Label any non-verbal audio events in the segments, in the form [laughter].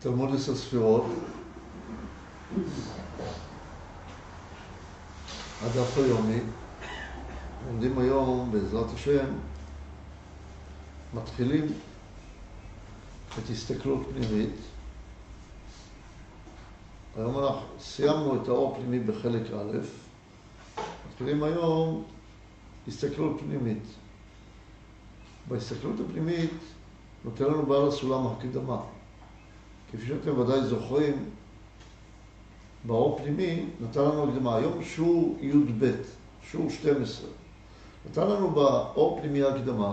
תלמוד עשר ספירות, הדף היומי, לומדים היום, בעזרת השם, מתחילים את הסתכלות פנימית. היום אנחנו סיימנו את האור פנימי בחלק א', מתחילים היום הסתכלות פנימית. בהסתכלות הפנימית נותן לנו בעל הסולם הקדמה. כפי שאתם ודאי זוכרים, באור פנימי נתן לנו הקדמה. היום שיעור י"ב, שיעור 12. נתן לנו באור פנימי הקדמה,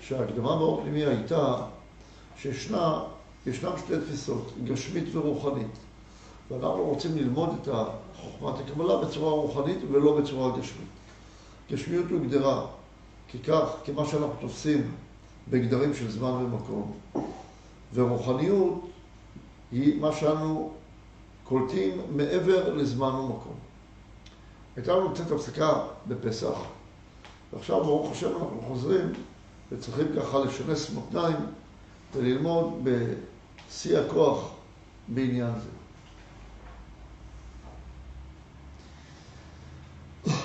שההקדמה באור פנימי הייתה שישנה, שתי תפיסות, גשמית ורוחנית. ואנחנו רוצים ללמוד את חוכמת הקבלה בצורה רוחנית ולא בצורה גשמית. גשמיות הוגדרה ככך, כמה שאנחנו תופסים בגדרים של זמן ומקום, ורוחניות היא מה שאנו קולטים מעבר לזמן ומקום. הייתה לנו קצת הפסקה בפסח, ועכשיו ברוך השם אנחנו חוזרים וצריכים ככה לשנס מותניים וללמוד בשיא הכוח בעניין זה. [coughs]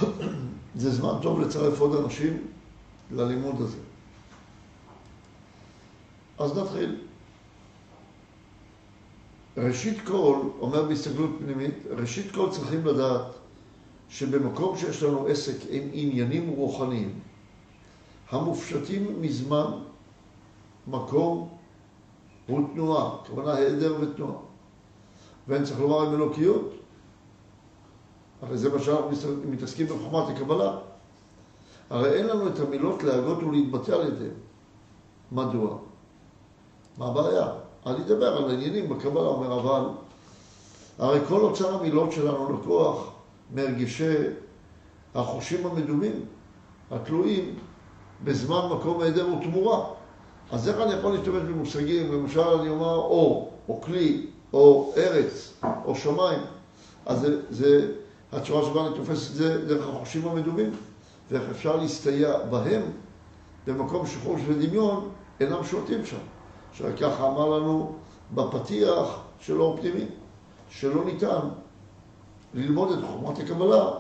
זה זמן טוב לצרף עוד אנשים ללימוד הזה. אז נתחיל. ראשית כל, אומר בהסתכלות פנימית, ראשית כל צריכים לדעת שבמקום שיש לנו עסק עם עניינים רוחניים המופשטים מזמן, מקום ותנועה, כוונה היעדר ותנועה. ואין צריך לומר עם אלוקיות, הרי זה מה שאנחנו מתעסקים בחוכמת הקבלה. הרי אין לנו את המילות להגות ולהתבטא על ידיהם. מדוע? מה הבעיה? אני אדבר על העניינים בקבלה, אומר אבל, הרי כל אוצר המילות שלנו לקוח מהרגשי החושים המדומים, התלויים בזמן, מקום, היעדר ותמורה. אז איך אני יכול להשתמש במושגים, למשל אני אומר אור, או כלי, או ארץ, או שמיים, אז זה, זה הצורה שבה אני תופס את זה דרך החושים המדומים, ואיך אפשר להסתייע בהם במקום שחוש ודמיון אינם שולטים שם. שככה אמר לנו בפתיח של אור פנימי, שלא ניתן ללמוד את חוכמת הקבלה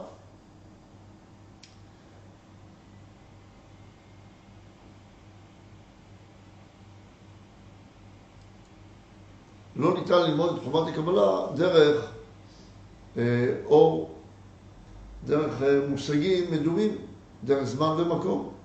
לא ניתן ללמוד את חוכמת הקבלה דרך אה, אור, דרך אה, מושגים מדומים, דרך זמן ומקום.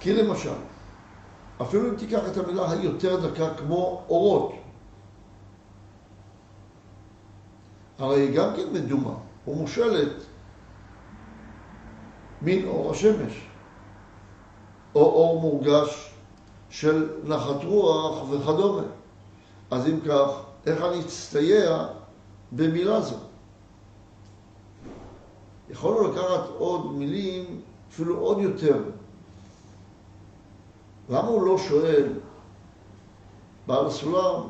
כי למשל, אפילו אם תיקח את המילה היותר דקה כמו אורות, הרי היא גם כן מדומה ומושלת מן אור השמש, או אור מורגש של נחת רוח וכדומה. אז אם כך, איך אני אצטייע במילה זו? יכולנו לקחת עוד מילים, אפילו עוד יותר למה הוא לא שואל בעל הסולם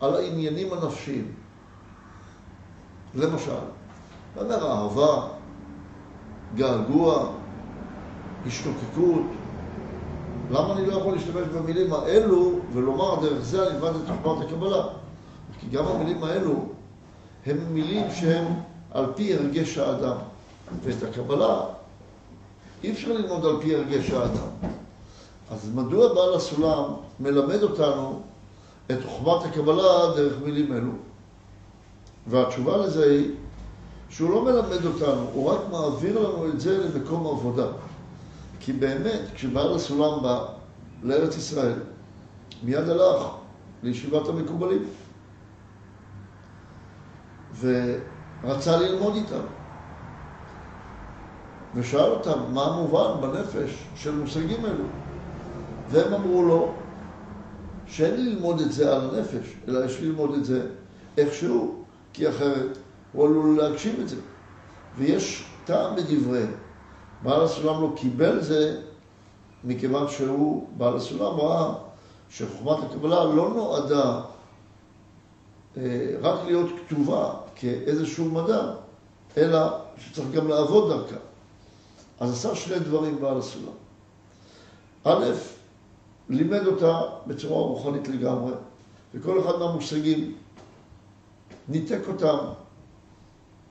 על העניינים הנפשיים? למשל, אומר אהבה, געגוע, השתוקקות. למה אני לא יכול להשתמש במילים האלו ולומר דרך זה אני אלמד את חוכמת הקבלה? כי גם המילים האלו הם מילים שהן על פי הרגש האדם. ואת הקבלה אי אפשר ללמוד על פי הרגש האדם. אז מדוע בעל הסולם מלמד אותנו את חוכמת הקבלה דרך מילים אלו? והתשובה לזה היא שהוא לא מלמד אותנו, הוא רק מעביר לנו את זה למקום עבודה. כי באמת, כשבעל הסולם בא לארץ ישראל, מיד הלך לישיבת המקובלים ורצה ללמוד איתם. ושאל אותם מה מובן בנפש של מושגים אלו. והם אמרו לו שאין לי ללמוד את זה על הנפש, אלא יש ללמוד את זה איכשהו, כי אחרת הוא עלול להגשים את זה. ויש טעם בדבריהם. בעל הסולם לא קיבל זה מכיוון שהוא, בעל הסולם ראה שחוכמת הקבלה לא נועדה רק להיות כתובה כאיזשהו מדע, אלא שצריך גם לעבוד דרכה. אז עשה שני דברים בעל הסולם. א', לימד אותה בצורה רוחנית לגמרי, וכל אחד מהמושגים ניתק אותם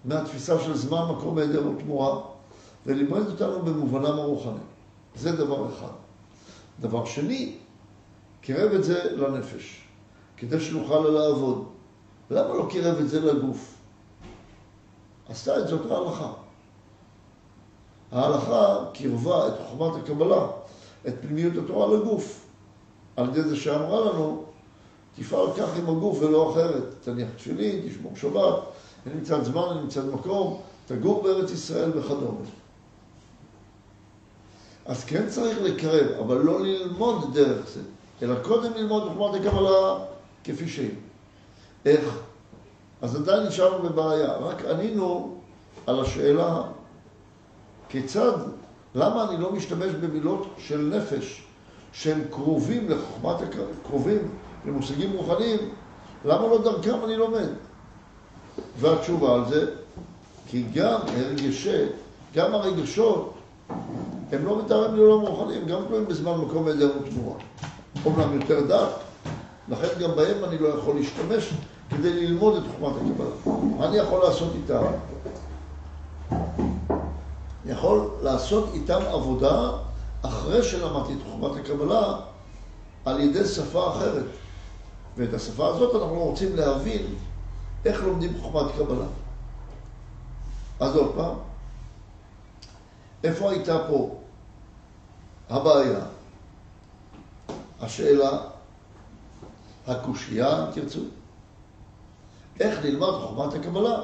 מהתפיסה של זמן, מקום, היעדר ותמורה, ולימד אותנו במובנם הרוחני. זה דבר אחד. דבר שני, קירב את זה לנפש, כדי שנוכל לעבוד. למה לא קירב את זה לגוף? עשתה את זאת ההלכה. ההלכה קירבה את חוכמת הקבלה, את פנימיות התורה לגוף, על ידי זה שאמרה לנו, תפעל כך עם הגוף ולא אחרת. תניח תפילין, תשמור שבת, אני נמצא זמן, אני נמצא מקום, תגור בארץ ישראל וכדומה. אז כן צריך לקרב, אבל לא ללמוד דרך זה, אלא קודם ללמוד חוכמת הקבלה כפי שהיא. איך? אז עדיין נשארנו בבעיה, רק ענינו על השאלה כיצד, למה אני לא משתמש במילות של נפש שהם קרובים לחוכמת, קרובים למושגים רוחניים, למה לא דרכם אני לומד? והתשובה על זה, כי גם הרגשי, גם הרגשות, הם לא מתארים לעולם רוחניים, גם תלויים בזמן מקום היעדר ותמורה. אומנם יותר דת, לכן גם בהם אני לא יכול להשתמש כדי ללמוד את חוכמת הקבלה. מה אני יכול לעשות איתם? אני יכול לעשות איתם עבודה אחרי שלמדתי את חוכמת הקבלה על ידי שפה אחרת. ואת השפה הזאת אנחנו רוצים להבין איך לומדים חוכמת קבלה. אז עוד פעם, איפה הייתה פה הבעיה? השאלה, הקושייה, אם תרצו, איך נלמד חוכמת הקבלה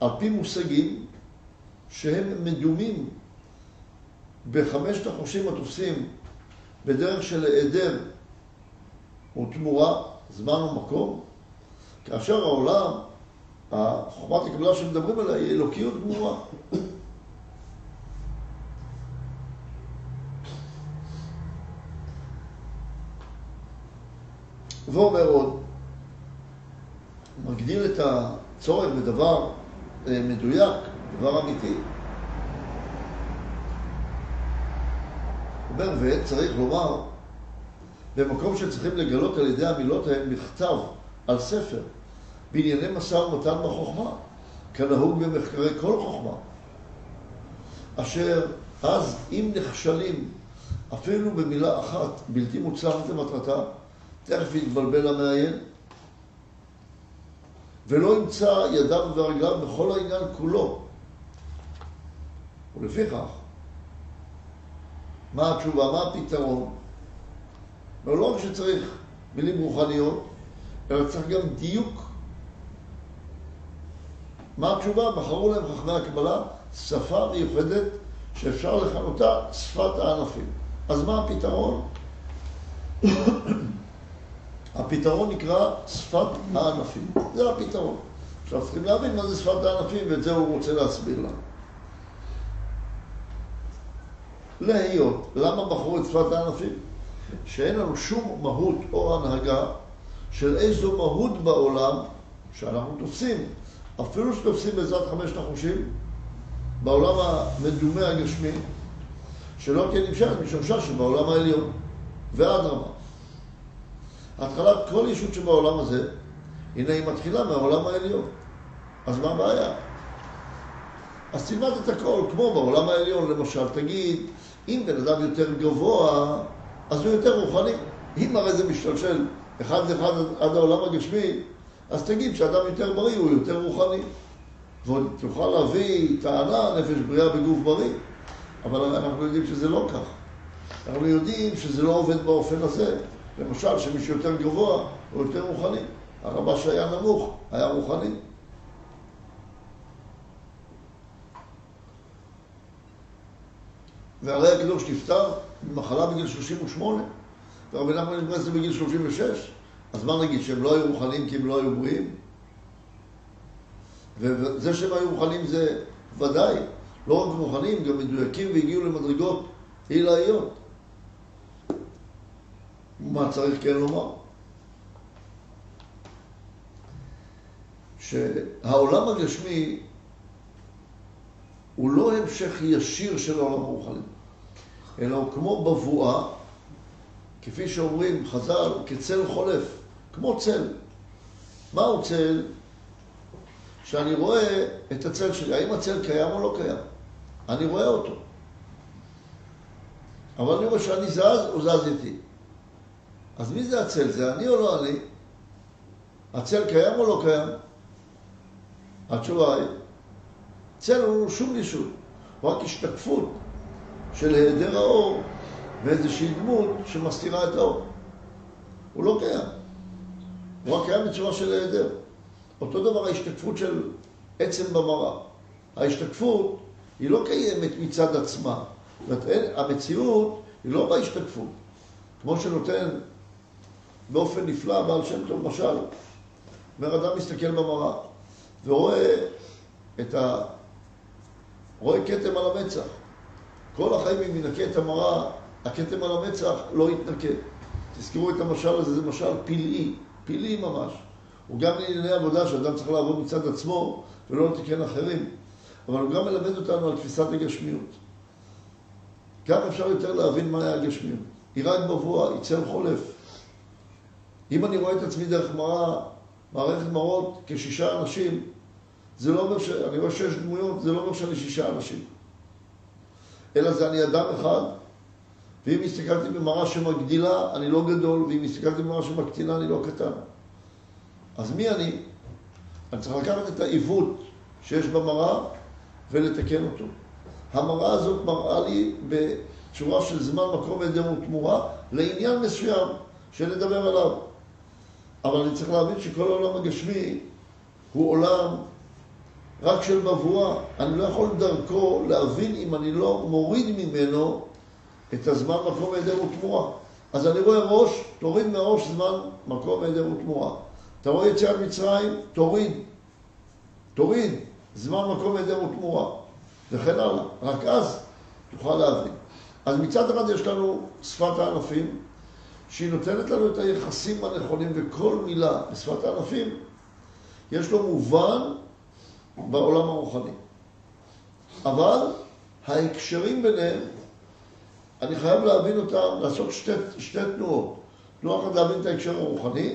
על פי מושגים שהם מדומים בחמשת החושים התופסים בדרך של היעדר ותמורה, זמן ומקום, כאשר העולם, חוכמת הקבלה שמדברים עליה היא אלוקיות גמורה. ואומר עוד, מגדיל את הצורך בדבר אה, מדויק, דבר אמיתי. אומר, וצריך לומר, במקום שצריכים לגלות על ידי המילות האלה מכתב על ספר בענייני משא ומתן בחוכמה, כנהוג במחקרי כל חוכמה, אשר אז אם נכשלים אפילו במילה אחת בלתי מוצלחת למטרתה, תכף יתבלבל המעיין, ולא ימצא ידיו ורגליו בכל העניין כולו. ולפיכך, מה התשובה? מה הפתרון? לא רק שצריך מילים רוחניות, אלא צריך גם דיוק. מה התשובה? בחרו להם חכמי הקבלה שפה מיוחדת שאפשר לכנותה שפת הענפים. אז מה הפתרון? [coughs] הפתרון נקרא שפת הענפים. זה הפתרון. עכשיו צריכים להבין מה זה שפת הענפים, ואת זה הוא רוצה להסביר לנו. להיות, למה בחרו את שפת הענפים? שאין לנו שום מהות או הנהגה של איזו מהות בעולם שאנחנו תופסים. אפילו שתופסים בעזרת חמשת החושים, בעולם המדומה הגשמי, שלא תהיה נמשכת משמשה שבעולם העליון, ואדרמה. התחלת כל ישות שבעולם הזה, הנה היא מתחילה מהעולם העליון. אז מה הבעיה? אז תלמד את הכל, כמו בעולם העליון, למשל, תגיד, אם בן אדם יותר גבוה, אז הוא יותר רוחני. אם הרי זה משתלשל אחד לאחד עד העולם הגשמי, אז תגיד שאדם יותר בריא הוא יותר רוחני. ועוד תוכל להביא טענה, נפש בריאה בגוף בריא, אבל אנחנו יודעים שזה לא כך. אנחנו יודעים שזה לא עובד באופן הזה. למשל, שמי שיותר גבוה הוא יותר רוחני. הרבה שהיה נמוך היה רוחני. והרי הקדוש נפטר ממחלה בגיל 38, ורבי נחמן נכנס בגיל 36, אז מה נגיד, שהם לא היו רוחניים כי הם לא היו בריאים? וזה שהם היו רוחניים זה ודאי, לא רק רוחניים, גם מדויקים והגיעו למדרגות עילאיות. מה צריך כן לומר? שהעולם הגשמי הוא לא המשך ישיר של העולם הרוחני, אלא הוא כמו בבואה, כפי שאומרים חז"ל, כצל חולף, כמו צל. מהו צל? שאני רואה את הצל שלי, האם הצל קיים או לא קיים? אני רואה אותו. אבל אני רואה שאני זז, הוא זז איתי. אז מי זה הצל? זה אני או לא אני? הצל קיים או לא קיים? התשובה היא, צל הוא שום ישות, רק השתקפות של היעדר האור ואיזושהי דמות שמסתירה את האור. הוא לא קיים. הוא רק קיים בצורה של היעדר. אותו דבר ההשתקפות של עצם במראה. ההשתקפות היא לא קיימת מצד עצמה. זאת אומרת, המציאות היא לא בהשתקפות. כמו שנותן באופן נפלא בעל שם טוב משל. אומר אדם מסתכל במראה ורואה את ה... רואה כתם על המצח. כל החיים אם ינקה את המראה, הכתם על המצח לא יתנקה. תזכרו את המשל הזה, זה משל פלאי, פלאי ממש. הוא גם לענייני עבודה שאדם צריך לעבוד מצד עצמו ולא לתקן אחרים, אבל הוא גם מלמד אותנו על תפיסת הגשמיות. כמה אפשר יותר להבין מה היה הגשמיות. היא רק בבואה, היא צל חולף. אם אני רואה את עצמי דרך מראה, מערכת מראות כשישה אנשים, זה לא אומר ש... אני רואה שש דמויות, זה לא אומר שאני שישה אנשים. אלא זה אני אדם אחד, ואם הסתכלתי במראה שמגדילה, אני לא גדול, ואם הסתכלתי במראה שמקטינה, אני לא קטן. אז מי אני? אני צריך לקחת את העיוות שיש במראה ולתקן אותו. המראה הזאת מראה לי בצורה של זמן, מקום, עדר ותמורה לעניין מסוים שנדבר עליו. אבל אני צריך להבין שכל העולם הגשמי הוא עולם רק של מבואה. אני לא יכול דרכו להבין אם אני לא מוריד ממנו את הזמן, מקום, עדר ותמורה. אז אני רואה ראש, תוריד מהראש זמן, מקום, עדר ותמורה. אתה רואה יציאת מצרים, תוריד. תוריד. זמן, מקום, עדר ותמורה. וכן הלאה. רק אז תוכל להבין. אז מצד אחד יש לנו שפת הענפים, שהיא נותנת לנו את היחסים הנכונים, וכל מילה בשפת הענפים, יש לו מובן בעולם הרוחני. אבל ההקשרים ביניהם, אני חייב להבין אותם, לעשות שתי, שתי תנועות. תנועה אחת להבין את ההקשר הרוחני,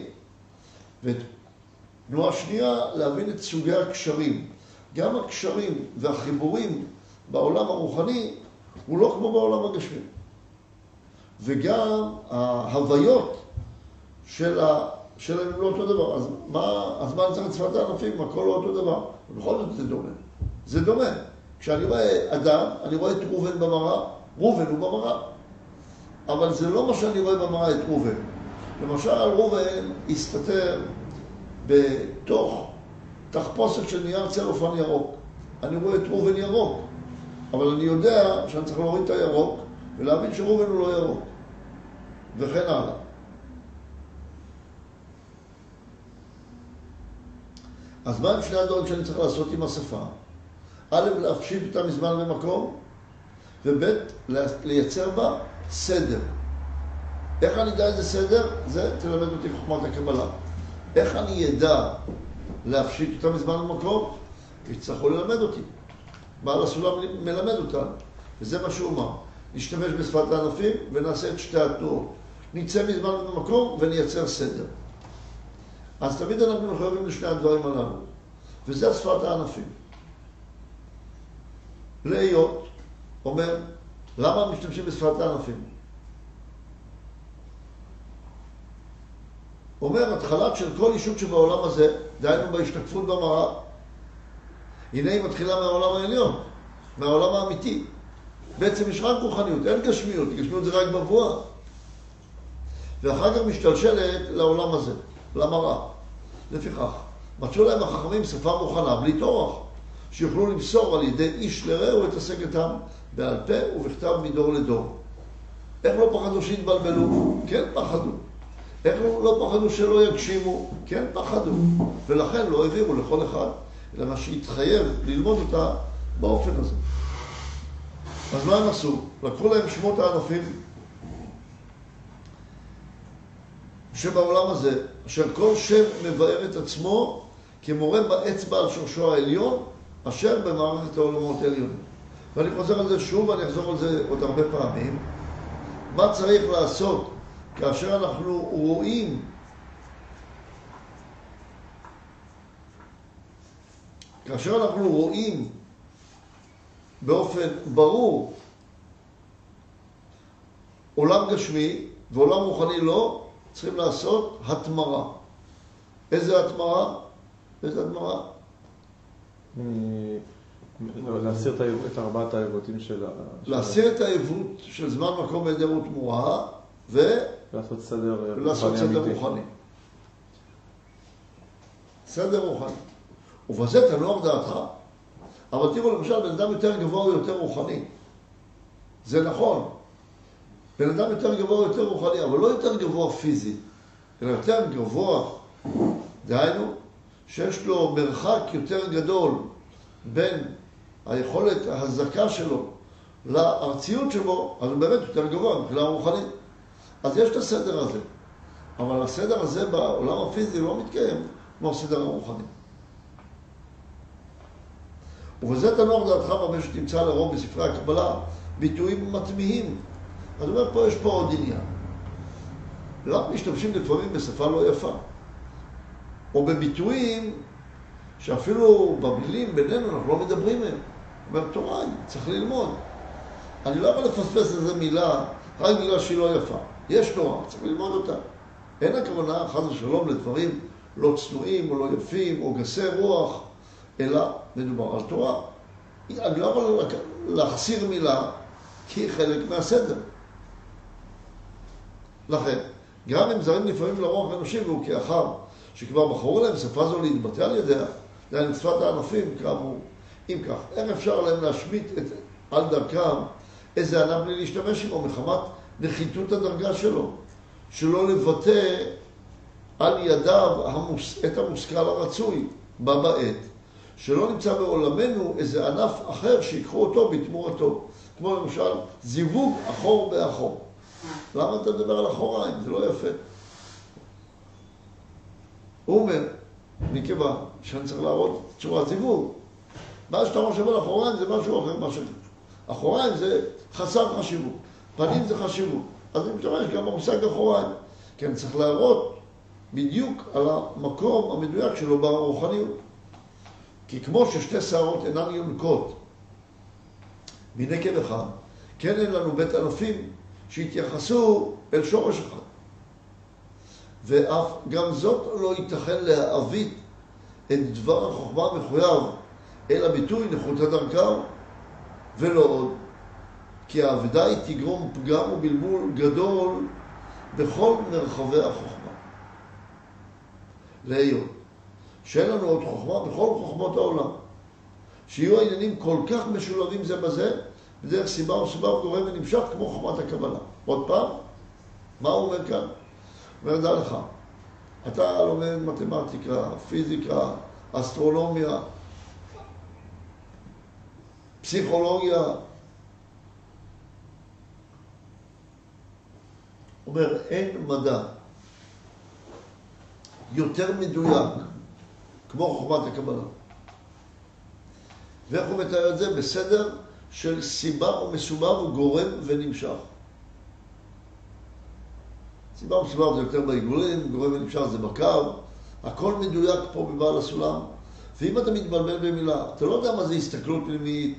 ותנועה שנייה להבין את סוגי הקשרים. גם הקשרים והחיבורים בעולם הרוחני הוא לא כמו בעולם הגשמי. וגם ההוויות של. שלהם הם לא אותו דבר. אז מה, אז מה אני צריך את שפת הענפים? הכל לא אותו דבר. ובכל זאת זה דומה. זה דומה. כשאני רואה אדם, אני רואה את ראובן במראה, ראובן הוא במראה. אבל זה לא מה שאני רואה במראה את ראובן. למשל, ראובן הסתתר בתוך תחפושת של נייר צלופן ירוק. אני רואה את ראובן ירוק, אבל אני יודע שאני צריך להוריד את הירוק ולהבין שראובן הוא לא ירוק, וכן הלאה. אז מה הם שני הדברים שאני צריך לעשות עם השפה? א', להפשיט אותה מזמן ומקום, וב', לייצר בה סדר. איך אני אדע איזה סדר? זה תלמד אותי חוכמת הקבלה. איך אני אדע להפשיט אותה מזמן ומקום? יצטרכו ללמד אותי. בעל הסולם מלמד אותנו, וזה מה שהוא אמר. נשתמש בשפת הענפים ונעשה את שתי התנועות. נצא מזמן ומקום ונייצר סדר. אז תמיד אנחנו מחויבים לשני הדברים הללו, וזה שפת הענפים. להיות אומר, למה משתמשים בשפת הענפים? אומר, התחלת של כל אישות שבעולם הזה, דהיינו בהשתקפות במראה, הנה היא מתחילה מהעולם העליון, מהעולם האמיתי. בעצם יש רק רוחניות, אין גשמיות, גשמיות זה רק בבואה. ואחר כך משתלשלת לעולם הזה, למראה. לפיכך, מצאו להם החכמים שפה מוכנה, בלי טורח, שיוכלו למסור על ידי איש לרעהו את השגתם בעל פה ובכתב מדור לדור. איך לא פחדו שיתבלבלו? כן פחדו. איך לא פחדו שלא יגשימו? כן פחדו. ולכן לא העבירו לכל אחד, אלא מה שהתחייב ללמוד אותה באופן הזה. אז מה הם עשו? לקחו להם שמות הענפים שבעולם הזה, אשר כל שם מבאר את עצמו כמורה באצבע על שורשו העליון, אשר במערכת העולמות העליונים. ואני חוזר על זה שוב, ואני אחזור על זה עוד הרבה פעמים. מה צריך לעשות כאשר אנחנו רואים כאשר אנחנו רואים באופן ברור עולם גשמי ועולם רוחני לא, צריכים לעשות התמרה. איזה התמרה? איזה התמרה? להסיר את ארבעת העיוותים של ה... להסיר את העיוות של זמן, מקום והיעדר ותמורה, ו... לעשות סדר לעשות סדר רוחני. סדר רוחני. ובזה תנוח דעתך. אבל תראו, למשל, בן אדם יותר גבוה הוא יותר רוחני. זה נכון. בן אדם יותר גבוה הוא יותר רוחני, אבל לא יותר גבוה פיזי, אלא יותר גבוה, דהיינו, שיש לו מרחק יותר גדול בין היכולת ההזקה שלו לארציות שלו, אז הוא באמת יותר גבוה מבחינה רוחנית. אז יש את הסדר הזה. אבל הסדר הזה בעולם הפיזי לא מתקיים כמו הסדר הרוחני. ובזה תנוח דעתך במה שתמצא לרוב בספרי הקבלה ביטויים מתמיהים. אז הוא אומר, פה יש פה עוד עניין. למה משתמשים לפעמים בשפה לא יפה? או בביטויים שאפילו במילים בינינו אנחנו לא מדברים מהם. הוא אומר, תורה, צריך ללמוד. אני לא יכול לפספס איזה מילה רק בגלל שהיא לא יפה. יש תורה, צריך ללמוד אותה. אין הכוונה, חס ושלום, לדברים לא צנועים או לא יפים או גסי רוח, אלא מדובר על תורה. אני לא יכול להחסיר מילה כי היא חלק מהסדר. לכן, גם אם זרים לפעמים לרוח אנושי והוא כאחר, שכבר בחרו להם שפה זו להתבטא על ידיה, זה היה שפת הענפים, כאמור. אם כך, איך אפשר להם להשמיט את, על דרכם איזה ענף בלי להשתמש עמו מחמת נחיתות הדרגה שלו, שלא לבטא על ידיו המוס, את המושכל הרצוי בה בעת, שלא נמצא בעולמנו איזה ענף אחר שיקחו אותו בתמורתו, כמו למשל זיווג אחור באחור. למה אתה מדבר על אחוריים? זה לא יפה. הוא אומר, מכיוון שאני צריך להראות צורת זיווג, מה שאתה חושב על אחוריים זה משהו אחר מה שאני אחוריים זה חסר חשיבות, פנים זה חשיבות. אז אני משתמש גם במושג אחוריים, כי אני צריך להראות בדיוק על המקום המדויק שלו ברוחניות. כי כמו ששתי שערות אינן יונקות מנקב אחד, כן אין לנו בית אלפים שהתייחסו אל שורש אחד. ואף גם זאת לא ייתכן להעביד את דבר החוכמה המחויב אל הביטוי נכות הדרכם, ולא עוד. כי האבדה היא תגרום פגם ובלבול גדול בכל מרחבי החוכמה. להיות שאין לנו עוד חוכמה בכל חוכמות העולם. שיהיו העניינים כל כך משולבים זה בזה, בדרך סיבה או סיבה גורם ונמשך כמו חוכמת הקבלה. עוד פעם, מה הוא אומר כאן? הוא אומר, דע לך, אתה לומד מתמטיקה, פיזיקה, אסטרונומיה, פסיכולוגיה. אומר, אין מדע יותר מדויק כמו חוכמת הקבלה. ואיך הוא מתאר את זה? בסדר של סיבה ומסובב וגורם ונמשך. סיבה ומסובב זה יותר בעיגולים, גורם ונמשך זה בקו, הכל מדויק פה בבעל הסולם. ואם אתה מתבלבל במילה, אתה לא יודע מה זה הסתכלות פנימית,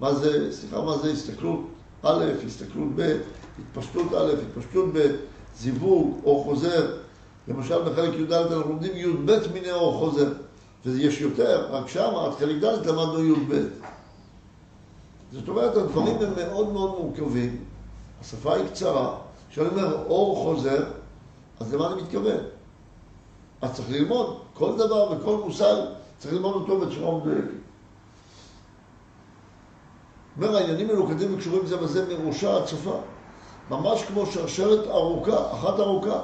מה זה, סליחה, מה זה הסתכלות א', הסתכלות ב', התפשטות א', התפשטות ב', זיווג, או חוזר. למשל בחלק י"ד אנחנו לומדים י"ב מיני אור חוזר. ויש יותר, רק שם, עד חלק ד' למדנו י"ב. זאת אומרת, הדברים הם מאוד מאוד מורכבים, השפה היא קצרה. כשאני אומר אור חוזר, אז למה אני מתכוון? אז צריך ללמוד כל דבר וכל מושג, צריך ללמוד אותו בצורה מדויקת. אומר, העניינים מלוכדים וקשורים זה בזה מראשה עד סופה. ממש כמו שרשרת ארוכה, אחת ארוכה,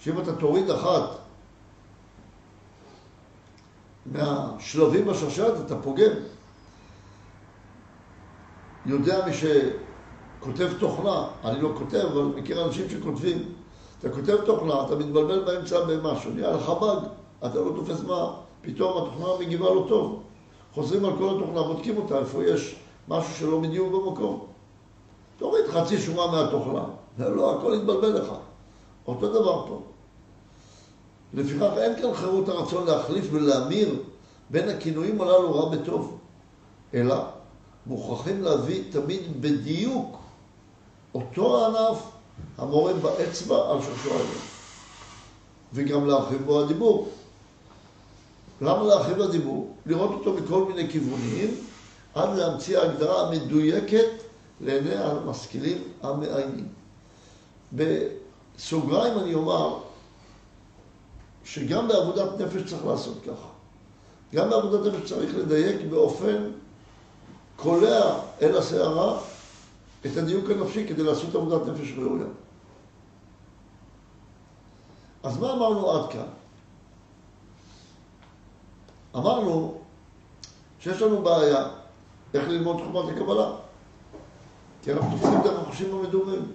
שאם אתה תוריד אחת מהשלבים בשרשרת אתה פוגם. יודע מי שכותב תוכנה, אני לא כותב, אבל מכיר אנשים שכותבים, אתה כותב תוכנה, אתה מתבלבל באמצע במשהו, נראה לך באג, אתה לא תופס מה, פתאום התוכנה מגיבה לא טוב. חוזרים על כל התוכנה, בודקים אותה, איפה יש משהו שלא בדיוק במקום. תוריד חצי שורה מהתוכנה. לא, הכל יתבלבל לך. אותו דבר פה. לפיכך אין כאן חירות הרצון להחליף ולהמיר בין הכינויים הללו רע בטוב, אלא מוכרחים להביא תמיד בדיוק אותו הענף המורה באצבע על שורשו העליון, וגם להרחיב בו הדיבור. למה להרחיב הדיבור? לראות אותו מכל מיני כיוונים, עד להמציא ההגדרה המדויקת לעיני המשכילים המעיינים. בסוגריים אני אומר שגם בעבודת נפש צריך לעשות ככה. גם בעבודת נפש צריך לדייק באופן קולע אל הסערה את הדיוק הנפשי כדי לעשות עבודת נפש ראויה. אז מה אמרנו עד כאן? אמרנו שיש לנו בעיה איך ללמוד תחומת הקבלה. כי אנחנו תופסים דרך החושים המדומים.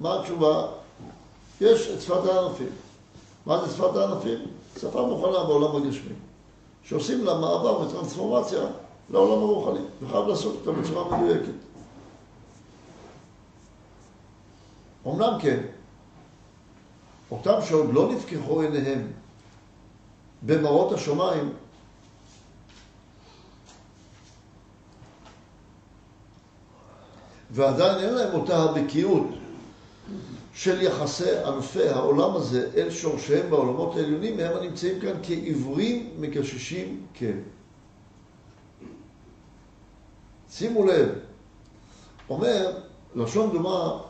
מה התשובה? יש את שפת הענפים. מה זה שפת הענפים? שפה מוכנה בעולם הגשמי. שעושים לה מעבר וטרנספורמציה לעולם הרוחני, וחייב לעשות אותה בצורה מדויקת. אמנם כן, אותם שעוד לא נפקחו עיניהם במראות השמיים, ועדיין אין להם אותה הבקיאות של יחסי ענפי העולם הזה אל שורשיהם בעולמות העליונים, הם הנמצאים כאן כעיוורים מקששים כן. שימו לב, אומר, לשון דומה,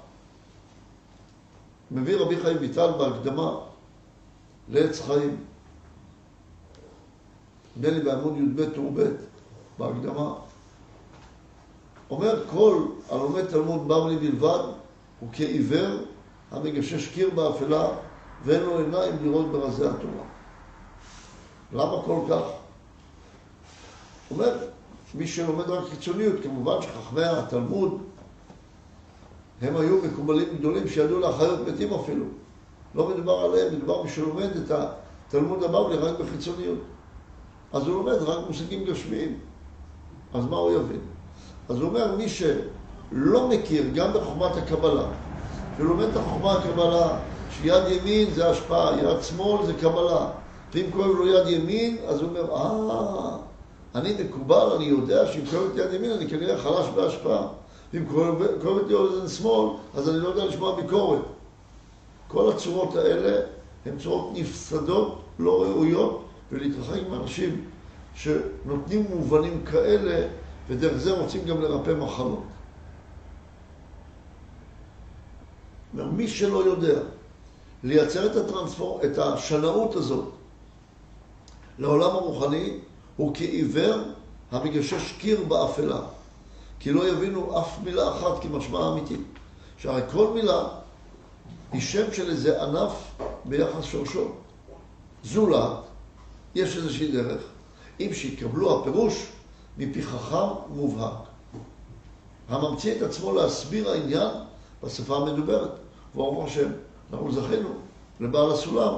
מביא רבי חיים ויטל בהקדמה לעץ חיים, נדמה לי בעמוד י"ב טור ב', בהקדמה, אומר כל הלומד תלמוד בבלי בלבד הוא כעיוור המגשש קיר באפלה ואין לו עיניים לראות ברזי התורה. למה כל כך? אומר, מי שלומד רק חיצוניות, כמובן שחכמי התלמוד הם היו מקובלים גדולים שידעו להחיות מתים אפילו. לא מדובר עליהם, מדובר מי שלומד את התלמוד הבבלי רק בחיצוניות. אז הוא לומד רק מושגים גשמיים. אז מה הוא יבין? אז הוא אומר, מי שלא מכיר גם בחוכמת הקבלה, שלומד את החוכמה הקבלה, שיד ימין זה השפעה, יד שמאל זה קבלה, ואם כואב לו יד ימין, אז הוא אומר, אה, אני מקובל, אני יודע שאם כואב את יד ימין אני כנראה חלש בהשפעה. ואם כואבת לי אוזן שמאל, אז אני לא יודע לשמוע ביקורת. כל הצורות האלה הן צורות נפסדות, לא ראויות, ולהתרחק עם אנשים שנותנים מובנים כאלה ודרך זה רוצים גם לרפא מחלות. מי שלא יודע לייצר את, הטרנספור... את השנאות הזאת לעולם הרוחני, הוא כעיוור המגשש קיר באפלה. כי לא יבינו אף מילה אחת כמשמע אמיתי. שהרי כל מילה היא שם של איזה ענף ביחס שורשו. זולת, יש איזושהי דרך. אם שיקבלו הפירוש, מפי חכם מובהק. הממציא את עצמו להסביר העניין בשפה המדוברת. ברוך השם, אנחנו זכינו לבעל הסולם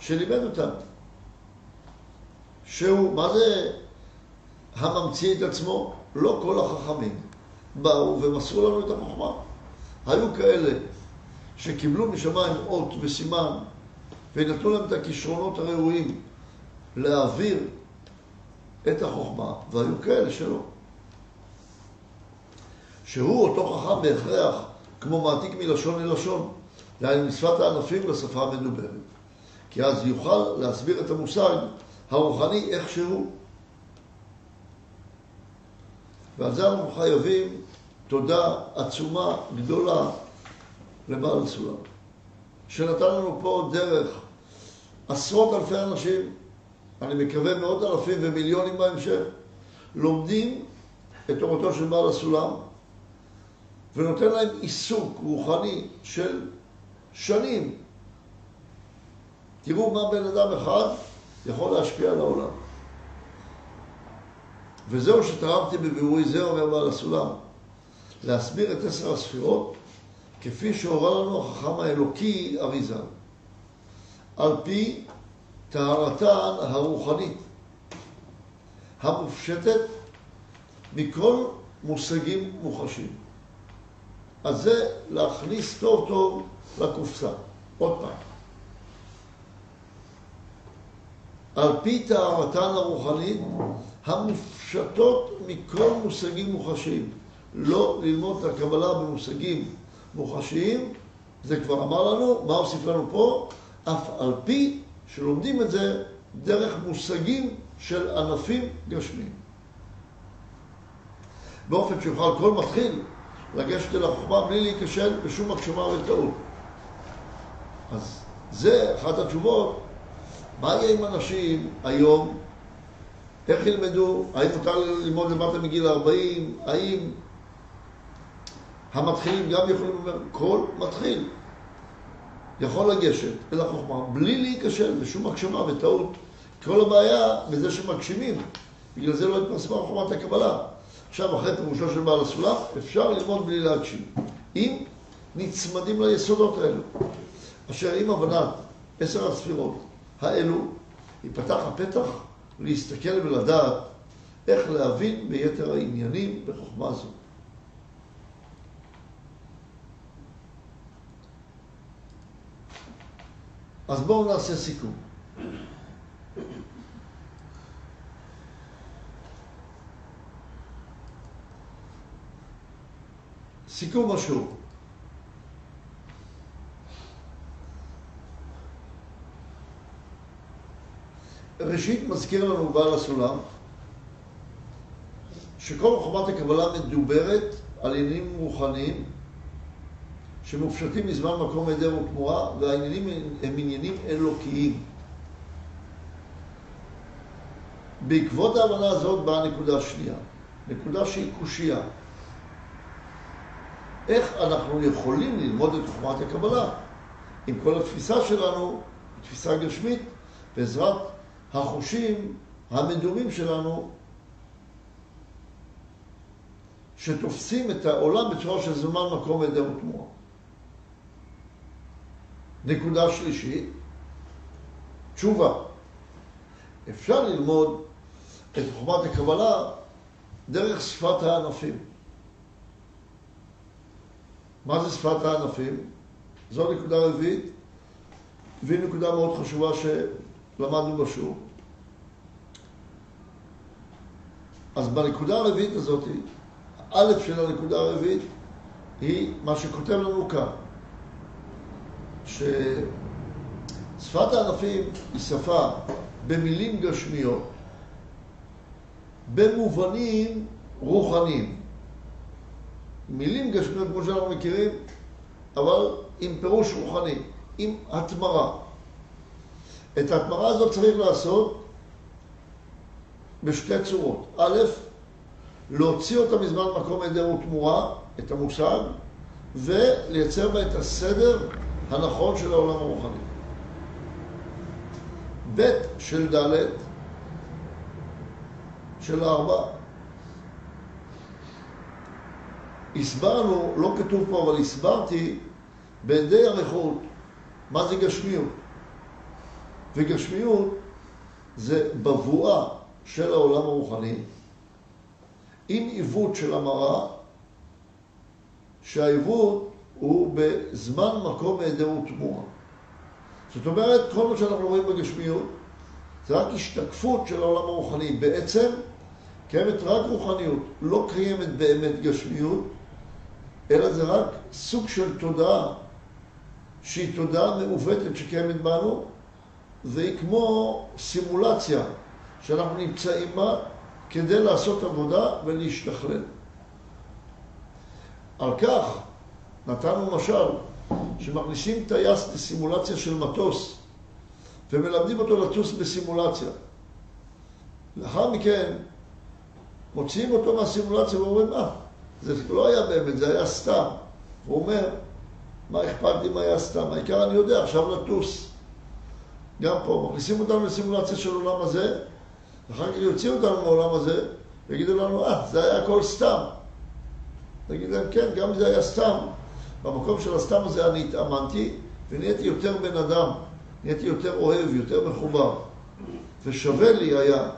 שלימד אותנו. שהוא, מה זה הממציא את עצמו? לא כל החכמים באו ומסרו לנו את החוכמה. היו כאלה שקיבלו משמיים אות וסימן ונתנו להם את הכישרונות הראויים להעביר את החוכמה, והיו כאלה שלא. שהוא אותו חכם בהכרח, כמו מעתיק מלשון ללשון, דהיינו משפת הענפים לשפה המדוברת. כי אז יוכל להסביר את המושג הרוחני איך שהוא. ועל זה אנחנו חייבים תודה עצומה, גדולה, לבעל הסולם, שנתן לנו פה דרך עשרות אלפי אנשים אני מקווה מאות אלפים ומיליונים בהמשך, לומדים את תורתו של בעל הסולם ונותן להם עיסוק רוחני של שנים. תראו מה בן אדם אחד יכול להשפיע על העולם. וזהו שתרמתי בביאורי זה, אומר בעל הסולם, להסביר את עשר הספירות כפי שהורה לנו החכם האלוקי אריזל, על פי טהרתן הרוחנית המופשטת מכל מושגים מוחשים. אז זה להכניס טוב טוב לקופסה. עוד פעם. על פי טהרתן הרוחנית המופשטות מכל מושגים מוחשיים. לא ללמוד את הקבלה במושגים מוחשיים, זה כבר אמר לנו, מה הוסיף לנו פה? אף על פי שלומדים את זה דרך מושגים של ענפים גשמיים. באופן שיוכל כל מתחיל לגשת אל החוכמה בלי להיכשל בשום הגשמה וטעות. אז זה אחת התשובות. מה יהיה עם אנשים היום? איך ילמדו? האם מותר ללמוד למטה מגיל 40? האם המתחילים גם יכולים לומר, כל מתחיל יכול לגשת אל החוכמה בלי להיכשל בשום הגשמה וטעות. כל הבעיה בזה שמגשימים, בגלל זה לא התפרסמה חוכמת הקבלה. עכשיו, אחרי פירושו של בעל הסולם, אפשר ללמוד בלי להגשים. אם נצמדים ליסודות האלו, אשר עם הבנת עשר הספירות האלו, ייפתח הפתח להסתכל ולדעת איך להבין ביתר העניינים בחוכמה זו. אז בואו נעשה סיכום. סיכום השיעור. ראשית מזכיר לנו בעל הסולם שכל חומת הקבלה מדוברת על עניינים רוחניים שמופשטים מזמן מקום היעדר ותמורה והעניינים הם עניינים אלוקיים. בעקבות ההבנה הזאת באה נקודה שנייה, נקודה שהיא קושייה. איך אנחנו יכולים ללמוד את חוכמת הקבלה אם כל התפיסה שלנו היא תפיסה גשמית בעזרת החושים המדומים שלנו שתופסים את העולם בצורה של זמן, מקום, עדר ותמורה. נקודה שלישית, תשובה. אפשר ללמוד את חוכמת הקבלה דרך שפת הענפים. מה זה שפת הענפים? זו נקודה רביעית, והיא נקודה מאוד חשובה שלמדנו בשיעור. אז בנקודה הרביעית הזאת, א' של הנקודה הרביעית, היא מה שכותב לנו כאן, ששפת הענפים היא שפה במילים גשמיות, במובנים רוחניים. מילים גשמיות כמו שאנחנו מכירים, אבל עם פירוש רוחני, עם התמרה. את ההתמרה הזאת צריך לעשות בשתי צורות. א', להוציא אותה מזמן מקום היעדר ותמורה, את המושג, ולייצר בה את הסדר הנכון של העולם הרוחני. ב' של ד' של ארבע, הסברנו, לא כתוב פה, אבל הסברתי בידי אריכות מה זה גשמיות. וגשמיות זה בבואה של העולם הרוחני עם עיוות של המראה, שהעיוות הוא בזמן, מקום, היעדר ותמורה. זאת אומרת, כל מה שאנחנו רואים בגשמיות זה רק השתקפות של העולם הרוחני. בעצם קיימת רק רוחניות, לא קיימת באמת גשמיות, אלא זה רק סוג של תודעה שהיא תודעה מעוותת שקיימת בנו, והיא כמו סימולציה שאנחנו נמצאים בה כדי לעשות עבודה ולהשתכלל. על כך נתנו משל שמכניסים טייס לסימולציה של מטוס ומלמדים אותו לטוס בסימולציה. לאחר מכן מוציאים אותו מהסימולציה ואומרים, אה, זה לא היה באמת, זה היה סתם. הוא אומר, מה אכפת לי מה היה סתם? העיקר אני יודע, עכשיו לטוס. גם פה, מכניסים אותנו לסימולציה של עולם הזה, ואחר כך יוציאו אותנו מהעולם הזה, ויגידו לנו, אה, זה היה הכל סתם. נגיד להם, כן, גם זה היה סתם. במקום של הסתם הזה אני התאמנתי, ונהייתי יותר בן אדם, נהייתי יותר אוהב, יותר מחובר. ושווה לי היה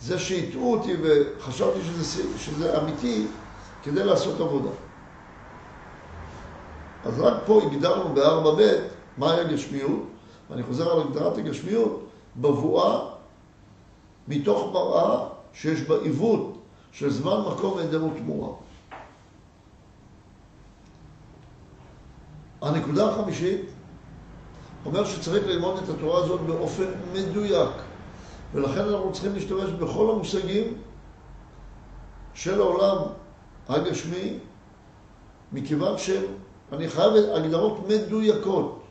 זה שהטעו אותי וחשבתי שזה, שזה אמיתי כדי לעשות עבודה. אז רק פה הגדרנו בארבע ב' מהי הגשמיות, ואני חוזר על הגדרת הגשמיות, בבואה מתוך מראה שיש בה עיוות של זמן, מקום, עדר ותמורה. הנקודה החמישית אומר שצריך ללמוד את התורה הזאת באופן מדויק, ולכן אנחנו צריכים להשתמש בכל המושגים של העולם הגשמי, מכיוון שאני חייב הגדרות מדויקות.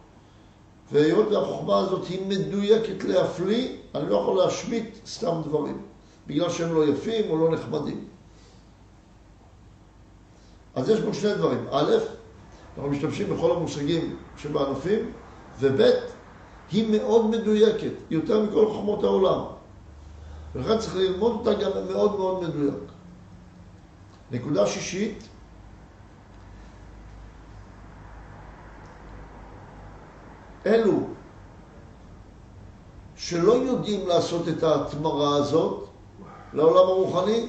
והיות והחוכמה הזאת היא מדויקת להפליא, אני לא יכול להשמיט סתם דברים, בגלל שהם לא יפים או לא נחמדים. אז יש פה שני דברים. א', אנחנו משתמשים בכל המושגים שבענפים, וב', היא מאוד מדויקת, יותר מכל חוכמות העולם. ולכן צריך ללמוד אותה גם מאוד מאוד מדויק. נקודה שישית, אלו שלא יודעים לעשות את ההתמרה הזאת לעולם הרוחני,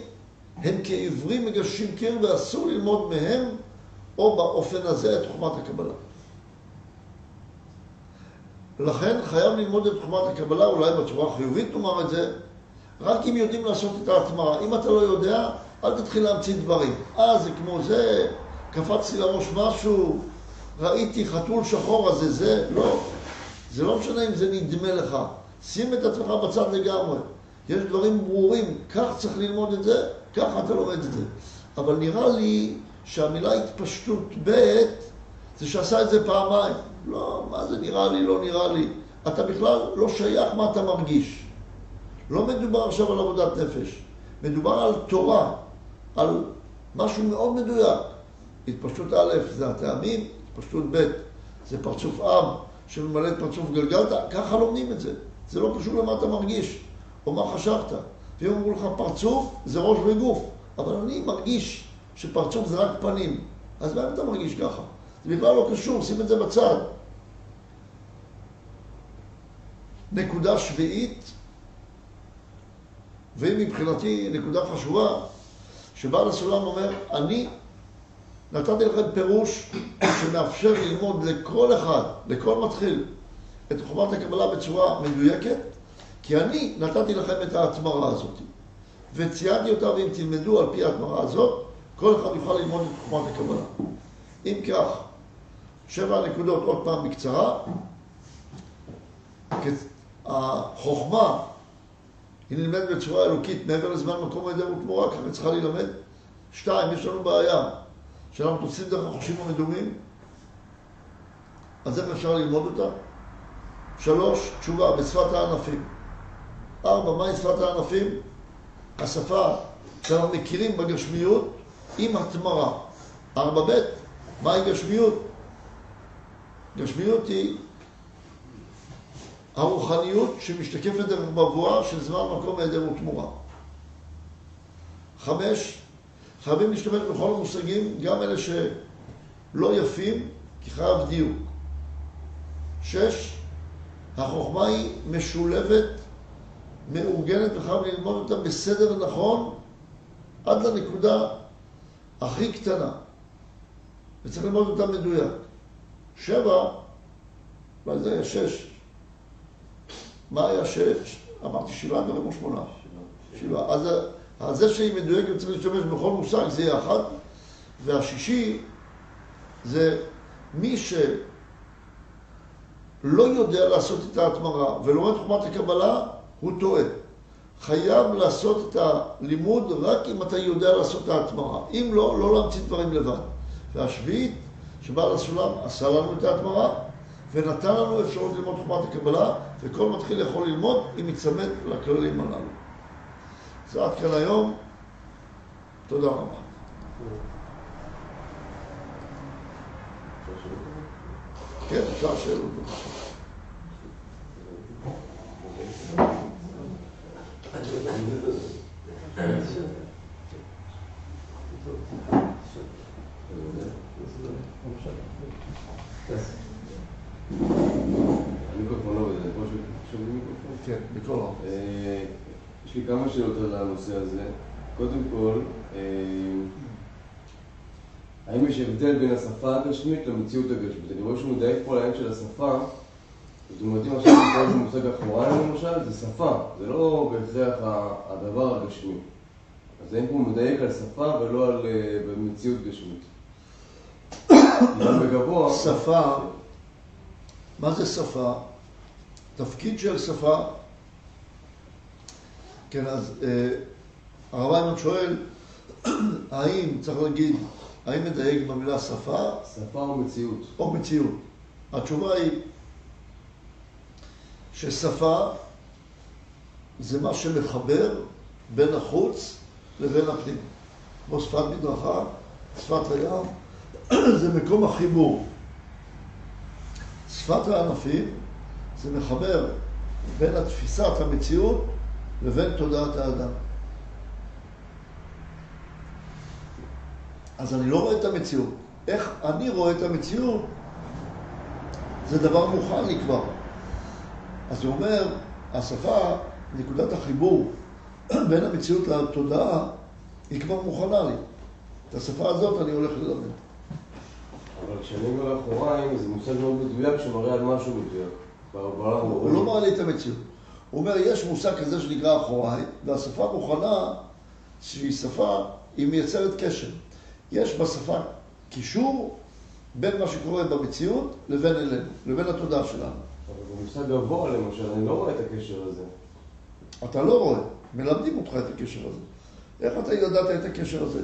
הם כעברים מגששים קיר ואסור ללמוד מהם או באופן הזה את חוכמת הקבלה. לכן חייב ללמוד את חוכמת הקבלה, אולי בצורה חיובית נאמר את זה, רק אם יודעים לעשות את ההתמרה. אם אתה לא יודע, אל תתחיל להמציא דברים. אה, זה כמו זה, קפץ לי לראש משהו, ראיתי חתול שחור, אז זה זה? לא. זה לא משנה אם זה נדמה לך. שים את עצמך בצד לגמרי. יש דברים ברורים, כך צריך ללמוד את זה, ככה אתה לומד את זה. אבל נראה לי שהמילה התפשטות ב' זה שעשה את זה פעמיים. לא, מה זה נראה לי, לא נראה לי. אתה בכלל לא שייך מה אתה מרגיש. לא מדובר עכשיו על עבודת נפש, מדובר על תורה, על משהו מאוד מדויק. התפשטות א' זה הטעמים, התפשטות ב' זה פרצוף אב שממלא את פרצוף גלגלתא, ככה לומדים את זה. זה לא קשור למה אתה מרגיש או מה חשבת. ואם אמרו לך פרצוף, זה ראש וגוף. אבל אני מרגיש שפרצוף זה רק פנים. אז למה אתה מרגיש ככה? זה בכלל לא קשור, שים את זה בצד. נקודה שביעית, והיא מבחינתי נקודה חשובה, שבעל הסולם אומר, אני נתתי לכם פירוש שמאפשר ללמוד לכל אחד, לכל מתחיל, את חומת הקבלה בצורה מדויקת, כי אני נתתי לכם את ההתמרה הזאת. וציינתי אותה, ואם תלמדו על פי ההתמרה הזאת, כל אחד יוכל ללמוד את חומת הקבלה. אם כך, שבע נקודות עוד פעם בקצרה. החוכמה היא נלמדת בצורה אלוקית מעבר לזמן מקום היעדר ותמורה, ככה צריכה להילמד. שתיים, יש לנו בעיה, שאנחנו תופסים דרך החושים המדומים, אז איך אפשר ללמוד אותה? שלוש, תשובה, בשפת הענפים. ארבע, מהי שפת הענפים? השפה שאנחנו מכירים בגשמיות עם התמרה. ארבע ב', מהי גשמיות? גשמיות היא הרוחניות שמשתקפת דרך מבואה של זמן, מקום, היעדר ותמורה. חמש, חייבים להשתמש בכל המושגים, גם אלה שלא יפים, כי חייב דיוק. שש, החוכמה היא משולבת, מאורגנת, וחייב ללמוד אותה בסדר נכון עד לנקודה הכי קטנה. וצריך ללמוד אותה מדויק. שבע, אולי זה היה שש. מה היה שש? אמרתי שבעה דברים או שמונה? שבעה. אז, זה שהיא מדויקת צריך להשתמש בכל מושג, זה יהיה אחת. והשישי זה מי שלא יודע לעשות את ההתמרה ולומד חומת הקבלה, הוא טועה. חייב לעשות את הלימוד רק אם אתה יודע לעשות את ההתמרה. אם לא, לא להמציא דברים לבד. והשביעית, שבעל הסולם עשה לנו את ההתמרה ונתן לנו אפשרות ללמוד חומת הקבלה, וכל מתחיל יכול ללמוד אם יצמד לכללים הללו. זה עד כאן היום. תודה רבה. כן, אפשר שאלות? כן. אה, יש לי כמה שאלות על הנושא הזה. קודם כל, אה, האם יש הבדל בין השפה הגשמית למציאות הגשמית? אני רואה שהוא מדייק פה על העניין של השפה. זאת אומרת, אם עכשיו אני קורא במושג אחוריים למשל, זה שפה, זה לא בהכרח הדבר הגשמי. אז האם הוא מדייק על שפה ולא על אה, מציאות גשמית? בגבוה... שפה, מה זה שפה? תפקיד של שפה, כן, אז אה, הרב היימן שואל, [clears throat] האם צריך להגיד, האם מדייק במילה שפה שפה ומציאות. או מציאות? התשובה היא ששפה זה מה שמחבר בין החוץ לבין הפנים. כמו שפת מדרכה, שפת הים, [clears throat] זה מקום החיבור. שפת הענפים זה מחבר בין תפיסת המציאות לבין תודעת האדם. אז אני לא רואה את המציאות. איך אני רואה את המציאות, זה דבר מוכן לי כבר. אז הוא אומר, השפה, נקודת החיבור [clears throat] בין המציאות לתודעה, היא כבר מוכנה לי. את השפה הזאת אני הולך ללמד. אבל כשאני אומר אחוריים, זה מושג מאוד מדויק שמראה על משהו מדויק. הוא לא מראה לי את המציאות. הוא אומר, יש מושג כזה שנקרא אחוריי, והשפה מוכנה, שהיא שפה, היא מייצרת קשר. יש בשפה קישור בין מה שקורה במציאות לבין אלינו, לבין התודעה שלנו. אבל במושג גבוה למשל, אני לא רואה את הקשר הזה. אתה לא רואה, מלמדים אותך את הקשר הזה. איך אתה ידעת את הקשר הזה?